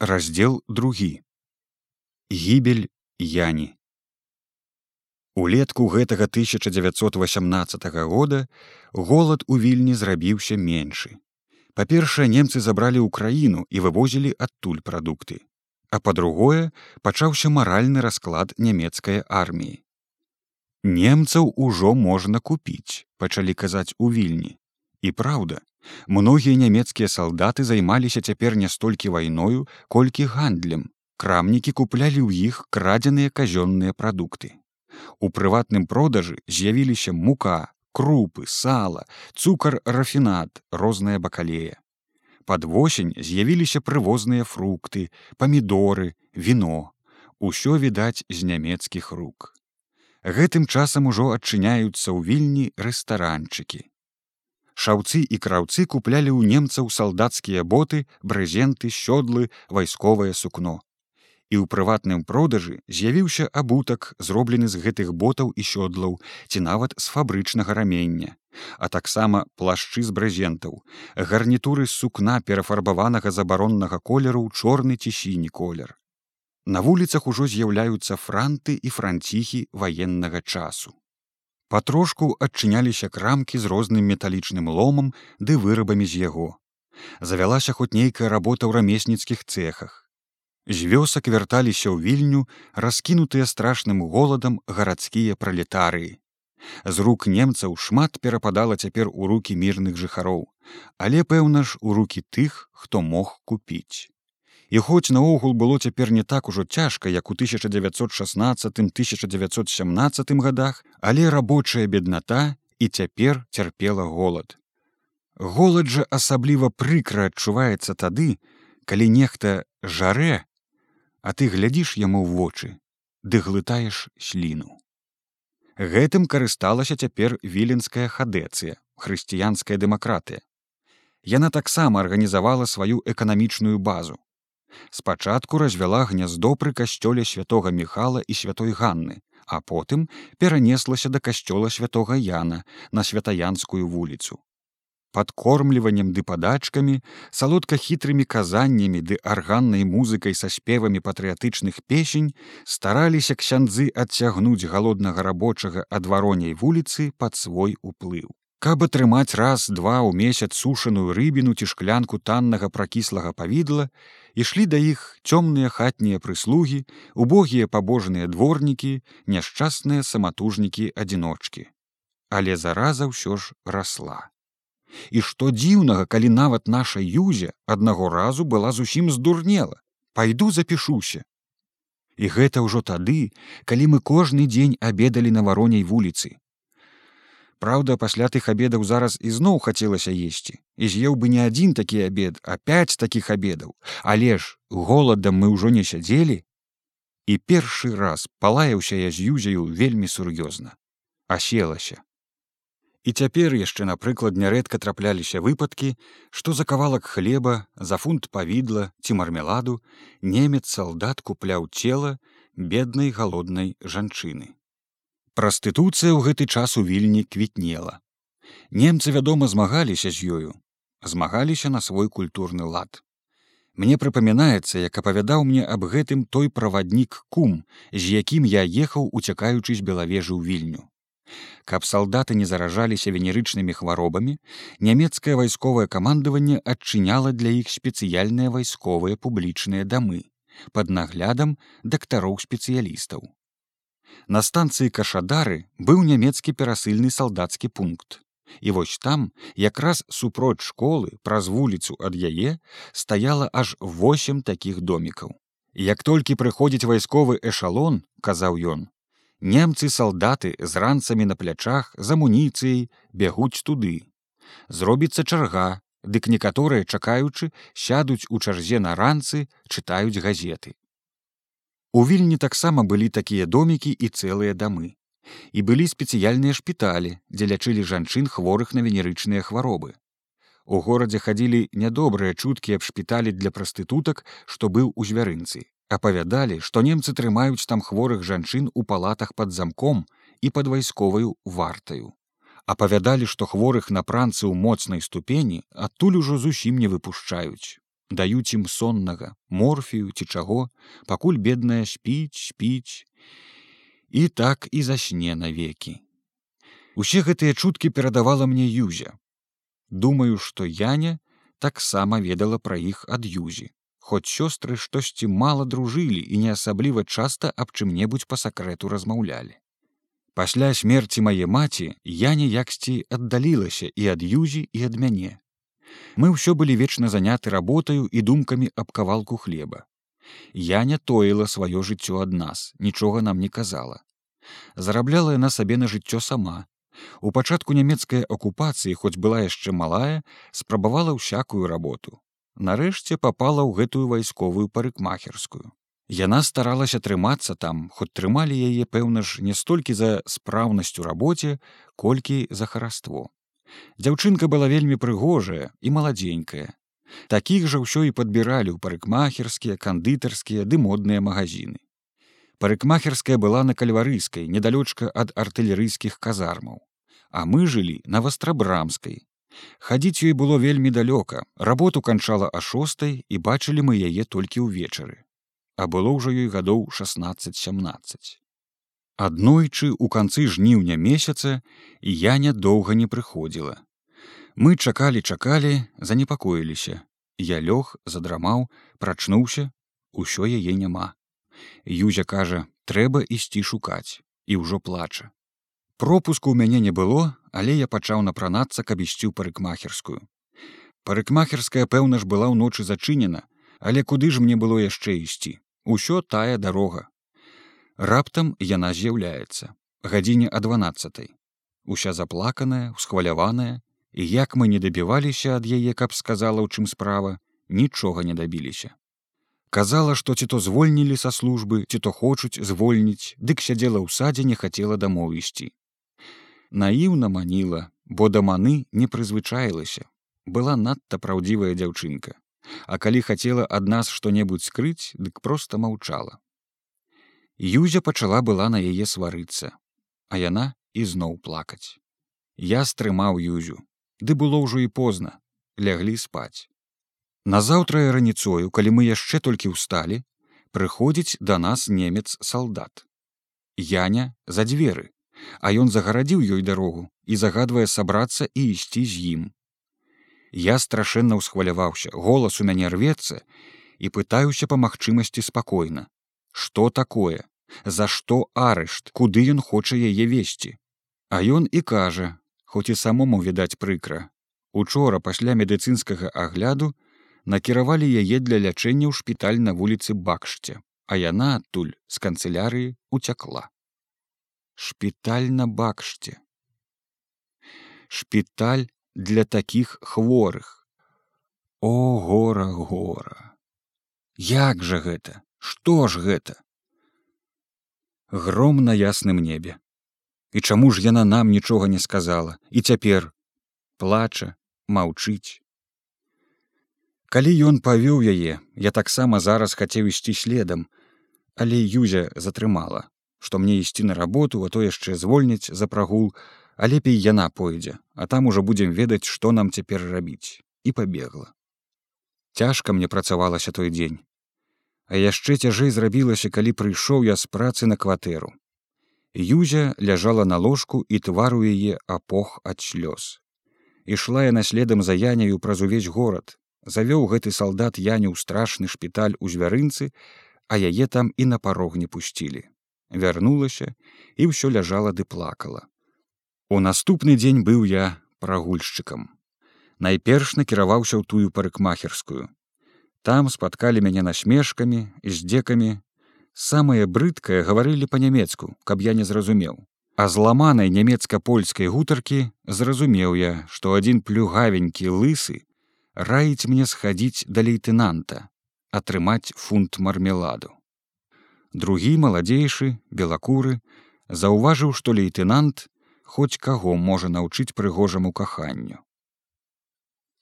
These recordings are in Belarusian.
раздел другі. Гібель яні. Улетку гэтага 1918 года голад у вільні зрабіўся меншы. Па-першае немцы забралі ўкраіну і вывозілі адтуль прадукты. А па-другое пачаўся маральны расклад нямецкай арміі. Немцаў ужо можна купіць пачалі казаць у вільні. І праўда Многія нямецкія салдаты займаліся цяпер не столькі вайною, колькі гандлем. Крамнікі куплялі ў іх крадзеныя казённыя прадукты. У прыватным продажы з'явіліся мука, крупы, сала, цукар рафінат, розная бакалея. Пад восень з'явіліся прывозныя фрукты, памідоры, віно. Усё відаць з нямецкіх рук. Гэтым часам ужо адчыняюцца ў вільні рэстаранчыкі шаўцы і краўцы куплялі ў немцаў салдацкія боты, брэзенты, сёдлы, вайсковае сукно. І ў прыватным продажы з'явіўся абутак, зроблены з гэтых ботаў і сёдлаў ці нават з фабрычнага рамення, а таксама плашчы з брэзентаў, гарнітуры з сукна перафарбаванага забароннага колеру ў чорны ці сіні колер. На вуліцах ужо з'яўляюцца франты і франціхі ваеннага часу. Патрошку адчыняліся крамкі з розным металічным ломам ды вырабамі з яго. Завялася хоць нейкая работа ў рамесніцкіх цехах. З вёсак вярталіся ў вільню, раскінутыя страшным голадам гарадскія пралетарыі. З рук немцаў шмат перападала цяпер у рукі мірных жыхароў, але пэўна ж у рукі тых, хто мог купіць. І хоць наогул было цяпер не так ужо цяжка, як у 1916-1917 годах, але рабочая бедната і цяпер цярпела голад. Голад жа асабліва прыкра адчуваецца тады, калі нехта жарэ, а ты глядзіш яму ў вочы, ды глытаеш сліну. Гэтым карысталася цяпер віленская хадэцыя, хрысціянская дэмакратыя. Яна таксама арганізавала сваю эканамічную базу спачатку развяла гняздо пры касцёле святого михала і святой ганны а потым перанеслася да касцёла святого яна на святаянскую вуліцу. Подкормліваннем ды падачкамі салодка хітрымі казаннямі ды арганнай музыкай са спевамі патрыятычных песень стараліся ксяндзы адцягнуць галоднага рабочага ад вароней вуліцы пад свой уплыў каб атрымаць раз два ў месяц сушаную рыбіну ці шклянку таннага пракіслага павідла ішлі да іх цёмныя хатнія прыслугі убогія пабожныя дворнікі няшчасныя саматужнікі адзіночкі але зараза ўсё ж расла. І што дзіўнага калі нават наша юзя аднаго разу была зусім здурнела. Пайду запішуся. І гэта ўжо тады калі мы кожны дзень абедалі на вароней вуліцы Праўда, пасля тых абедаў зараз ізноў хацелася есці і з'еў бы не адзін такі абед, а пяць такіх абедаў, але ж голадам мы ўжо не сядзелі. І першы раз палаяўся я з юзяю вельмі сур'ёзна, аселася. І цяпер яшчэ, напрыклад, нярэдка трапляліся выпадкі, што за кавалак хлеба, за фунт павідла ці мармеладу немец салдат купляў цела беднай галоднай жанчыны. Прастытуцыя ў гэты час у вільні квітнела. Немцы, вядома, змагаліся з ёю, змагаліся на свой культурны лад. Мне прыпамінаецца, як апавядаў мне аб гэтым той праваднік кум, з якім я ехаў уцякаючы з белавежы ў вільню. Каб салдаты не заражаліся венерычнымі хваробамі, нямецкае вайсковае камандаванне адчыняла для іх спецыяльныя вайсковыя публічныя дамы пад наглядам дактароў спецыялістаў. На станцыі кашадары быў нямецкі перасыльны салдацкі пункт. І вось там, якраз супроць школы праз вуліцу ад яе стаяла аж восем такіх домікаў. Як толькі прыходзіць вайсковы эшалон, казаў ён, немцы салдаты з ранцамі на плячах з амуніцыяй бягуць туды. Зробіцца чарга, дык некаторыя чакаючы сядуць у чарзе на ранцы, чытаюць газеты. У вільні таксама былі такія домікі і цэлыя дамы. І былі спецыяльныя шпіталі, дзе лячылі жанчын хворых на венерычныя хваробы. У горадзе хадзілі нядобрыя чуткі аб шпіталі для прастытутак, што быў у звярынцы. Апавядалі, што немцы трымаюць там хворых жанчын у палатах пад замком і пад вайсковаю вартаю. Апавядалі, што хворых на пранцы ў моцнай ступені адтуль ужо зусім не выпушчаюць. Даюць ім соннага морфію ці чаго пакуль бедная спіць спіць. І так і засне навекі. Усе гэтыя чуткі перадавала мне юзя. Думаю што яня таксама ведала пра іх ад юзі хоць сёстры штосьці мала дружылі і не асабліва часта аб чым-небудзь па сакрэту размаўлялі. Пасля смерці мае маці я ніяксьці аддалілася і ад юзі і ад мяне Мы ўсё былі вечна заняты работаю і думкамі аб кавалку хлеба. Я не тоіла сваё жыццё ад нас, нічога нам не казала. Зарабляла яна сабе на жыццё сама. У пачатку нямецкай акупацыі, хоць была яшчэ малая, спрабавала ўсякую работу. Нарэшце попала ў гэтую вайсковую парыкмахерскую. Яна старалася трымацца там, хоць трымалі яе, пэўна ж, не столькі за спраўнасць у рабоце, колькі за хараство. Дзяўчынка была вельмі прыгожая і маладзенькая. Такіх жа ўсё і падбіралі ў парыкмахерскія, кандытарскія ды модныя магазины. Парыкмахерская была на кальварыйскай, недалёчка ад артылерыйскіх казармаў. А мы жылі на вастрабрамскай. Хадзіць ёй было вельмі далёка. Работу канчала а шостай і бачылі мы яе толькі ўвечары. А было ўжо ёй гадоў 16-17. Аднойчы ў канцы жніўня месяца і я нядоўга не прыходзіла. Мы чакалі чакалі, занепакоіліся. Я лёг задрамаў, прачнуўся, усё яе няма. Юзя кажа, трэба ісці шукаць і ўжо плача. Пропуску ў мяне не было, але я пачаў напранацца, каб ісці ў парыкмахерскую. Парыкмахерская, пэўна ж была ўночы зачынена, але куды ж мне было яшчэ ісці? Усё тая дарога, Раптам яна з'яўляецца. Гадзіне а 12 уся заплаканая усхваляваная і як мы не дабіваліся ад яе каб сказала ў чым справа нічога не дабіліся. Казала што ці то звольнілі са службы ці то хочуць звольніць дык сядзела ў садзе не хацела дамоў ісці. Наіўна маніла бо да маны не прызвычаілася. Была надта праўдзівая дзяўчынка. А калі хацела ад нас што-небудзь скрыць дык проста маўчала Юзя пачала была на яе сварыцца, а яна ізноў плакаць. Я стрымаў юзю, ды было ўжо і позна, ляглі спаць. Назаўтра раніцою, калі мы яшчэ толькі ўсталі, прыходзіць да нас немец салдат. Яня за дзверы, а ён загарадзіў ёй дарогу і загадвае сабрацца і ісці з ім. Я страшэнна ўсхваляваўся, голас у мяне рвецца і пытаюся па магчымасці спакойна, что такое? За што арышт куды ён хоча яе весці а ён і кажа хоць і самому відаць прыкра. Учора пасля медыцынскага агляду накіравалі яе для лячэння ў шпіталь на вуліцы бакшце а яна адтуль з канцылярыі уцякла. Шпіталь на бакшце. Шпіталь для такіх хворых. О гора гора! Як жа гэта Што ж гэта? Гром на ясным небе. І чаму ж яна нам нічога не сказала і цяпер плача, маўчыць. Калі ён павёў яе, я таксама зараз хацеў ісці следам, але юзя затрымала, што мне ісці на работу, а то яшчэ звольніць за прагул, а лепей яна пойдзе, а там ужо будзем ведаць, што нам цяпер рабіць і пабегла. Цяжка мне працавалася той дзень а яшчэ цяжэй зрабілася калі прыйшоў я з працы на кватэру. Юзя ляжала на ложку і твару яе апох ад слёз. Ішла яна следам за яняю праз увесь горад. Завёў гэты салдат яню ў страшны шпіталь у звярынцы а яе там і на парог не пусцілі. Вярнулася і ўсё ляжала ды плакала. У наступны дзень быў я прагульшчыкам. Найперш накіраваўся ў тую парыкмахерскую Там спаткалі мяне насмешкамі і здзекамі. Самае брыдкае гаварылі па-нямецку, каб я не зразумеў. А зламанай нямецка-польскай гутаркі зразумеў я, што адзін плюгавенькі лысы раіць мне схадзіць да лейтэнанта, атрымаць фунт мармеладу. Другі маладзейшы, белакуры, заўважыў, што лейтэнант хоць каго можа наўчыць прыгожаму каханню.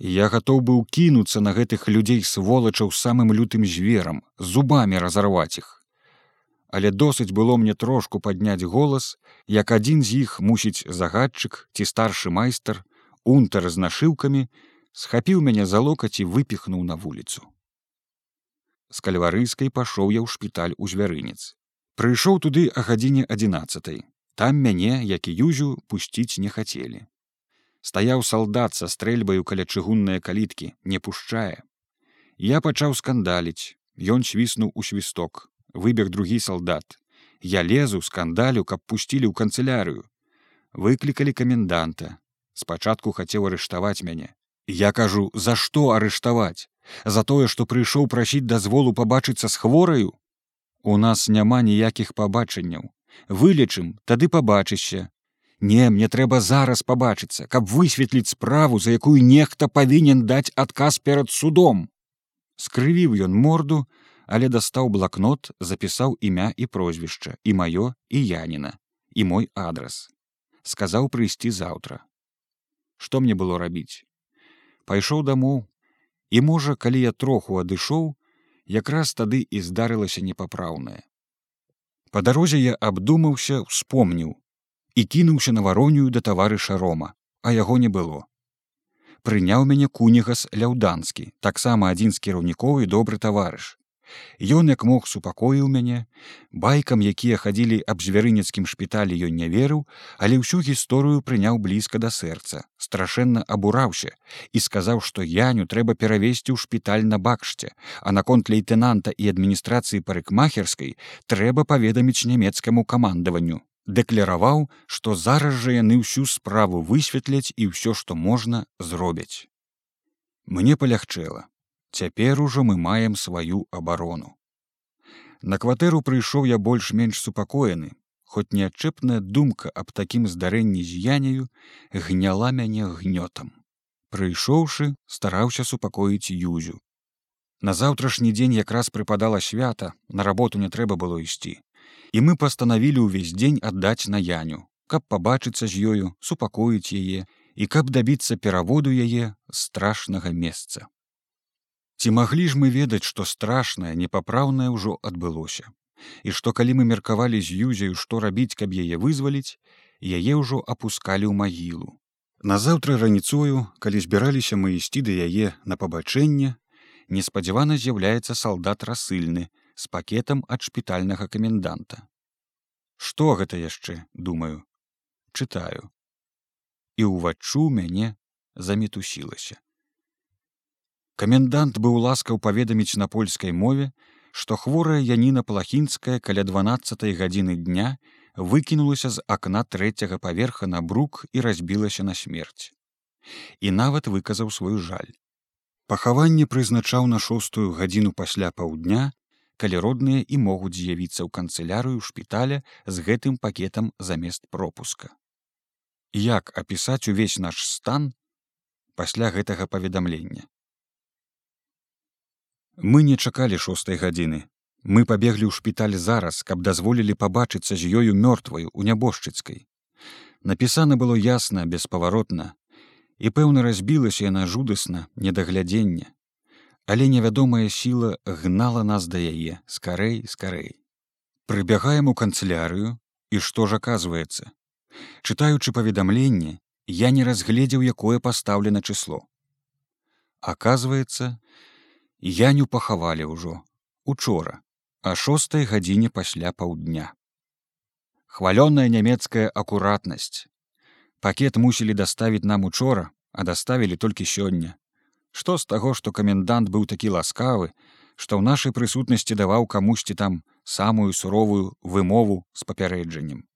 Я гатоў быў кінуцца на гэтых людзей сволачаў самым лютым зверам, зубамі разарваць іх. Але досыць было мне трошку падняць голас, як адзін з іх мусіць загадчык ці старшы майстар, унтар з нашыўкамі, схапіў мяне за локаць і выпіхнуў на вуліцу. З кальварыйскай пашоў я ў шпіталь у звярынец. Прыйшоў туды а гадзіне 11. Там мяне, як і юзю пусціць не хацелі. Стаяў салдат са стрэльбаю каля чыгунныя каліткі, не пушчае. Я пачаў скандаліць, Ён свіснуў у свісток, выбег другі салдат. Я лезу скандалю, каб пусцілі ў канцылярыю. Выклікалі каменданта. Спачатку хацеў арыштаваць мяне. Я кажу, за што арыштаваць? За тое, што прыйшоў прасіць дазволу пабачыцца з хвораю. У нас няма ніякіх пабачанняў. Вылечым, тады пабачышся. Не, мне трэба зараз пабачыцца, каб высветліць справу, за якую нехта павінен даць адказ перад судом скрывіў ён морду, але дастаў блакнот, запісаў імя і прозвішча і маё і яніна і мой адрас. сказаў прыйсці заўтра. Што мне было рабіць? Пайшоў дамоў і можа, калі я троху адышоў, якраз тады і здарылася непапраўнае. Па дарозе я абдумаўся, успомніў і кінуўся на варонію да таварыша рома, а яго не было. Прыняў мяне кунігас ляўданскі таксама адзін з кіраўнікоў і добры таварыш. Ён як мог супакоіў мяне байкам якія хадзілі аб звярынецкім шпіталі ён не верыў але ўсю гісторыю прыняў блізка да сэрца страшэнна абураўся і сказаў што яню трэба перавесці ў шпіталь на бакшце а наконт лейтенанта і адміністрацыі парыкмахерскай трэба паведаміць нямецкаму камандаванню дэкляраваў, што зараз жа яны ўсю справу высветляць і ўсё, што можна зробяць. Мне палягчэла. Цяпер ужо мы маем сваю абарону. На кватэру прыйшоў я больш-менш супакоены, хоць неадчэпная думка аб такім здарэнні з яняю гняла мяне гнётам. Прыйшоўшы, стараўся супакоіць юзю. На заўтрашні дзень якраз прыпадала свята, на работу не трэба было ісці і мы пастанавілі ўвесь дзень аддаць на яню, каб пабачыцца з ёю, супакоіць яе і каб дабіцца пераводу яе страшнага месца. Ці маглі ж мы ведаць, што страшнае непапраўнае ўжо адбылося. І што калі мы меркавалі з юзею, што рабіць, каб яе вызваліць, яе ўжо апускалі ў магілу. Назаўтра раніцою, калі збіраліся мы ісці да яе на пабачэнне, неспадзявана з'яўляецца салдат расыльны, з пакетам ад шпітальнага каменданта. Што гэта яшчэ думаю, чытаю. І ўваччу мяне замітусілася. Камендант быў ласкаў паведаміць на польскай мове, што хворая Яніна плахінская каля 12 гадзіны дня выкінулася з акна трэцяга паверха на брук і разбілася на смерць. І нават выказаў свой жаль. Пахаванне прызначаў на шостую гадзіну пасля паўдня калі родныя і могуць з'явіцца ў канцылярыю шпіталя з гэтым пакетам замест пропуска. Як апісаць увесь наш стан пасля гэтага паведамлення. Мы не чакалі шостой гадзіны. Мы пабеглі ў шпіталь зараз, каб дазволілі пабачыцца з ёю мёртваю у нябожчыцкай. Напісана было ясна, беспаваротна, і пэўна разбілася яна жудасна недаглядзення але невядомая сіла гнала нас да яе скарэй скарэй. Прыбягаем у канцылярыю і што ж аказваецца? Чытаючы паведамленне я не разгледзеў якое пастаўлена чысло аказваецца яню пахавалі ўжо учора а шостой гадзіне пасля паўдня. Хвалёная нямецкая акуратнасць. Пакет мусілі даставіць нам учора а даставілі толькі сёння Што з таго, што камендант быў такі ласкавы, што ў нашай прысутнасці даваў камусьці там самую суровую вымову з папярэджаннем.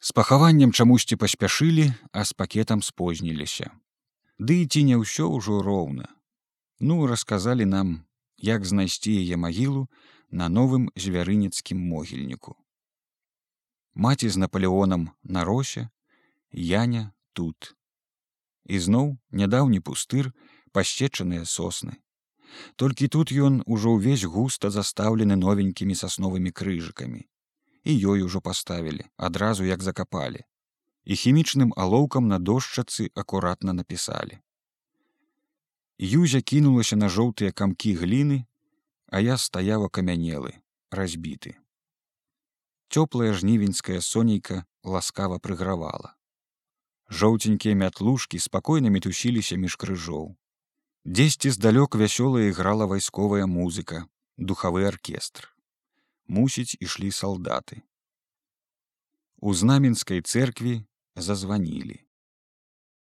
З пахаваннем чамусьці паспяшылі, а з пакетам спозніліся. Ды і ці не ўсё ўжо роўна. Ну, расказалі нам, як знайсці яе магілу на новым звярынецкім могільніку. Маці з наполеонам на росе, Яня тут ізноў нядаўні пустыр пасчечаныя сосны. Толькі тут ён ужо ўвесь густа застаўлены новенькімі сасновымі крыжыкамі. І ёй ужо паставілі адразу як закапалі. І хімічным алоўкам на дошчацы акуратна напісалі. Юзя кінулася на жоўтыя камкі гліны а я стаяў акамянелы разбіты. Цёплая жнівеньская сонейка ласкава прыгравала жоўценькія мятлушкі спакойна мітусіліся між крыжоў дзесьці здалёк вясёлая іграла вайсковая музыка духавы аркестр мусіць ішлі салдаты у знаменскай церкві зазванілі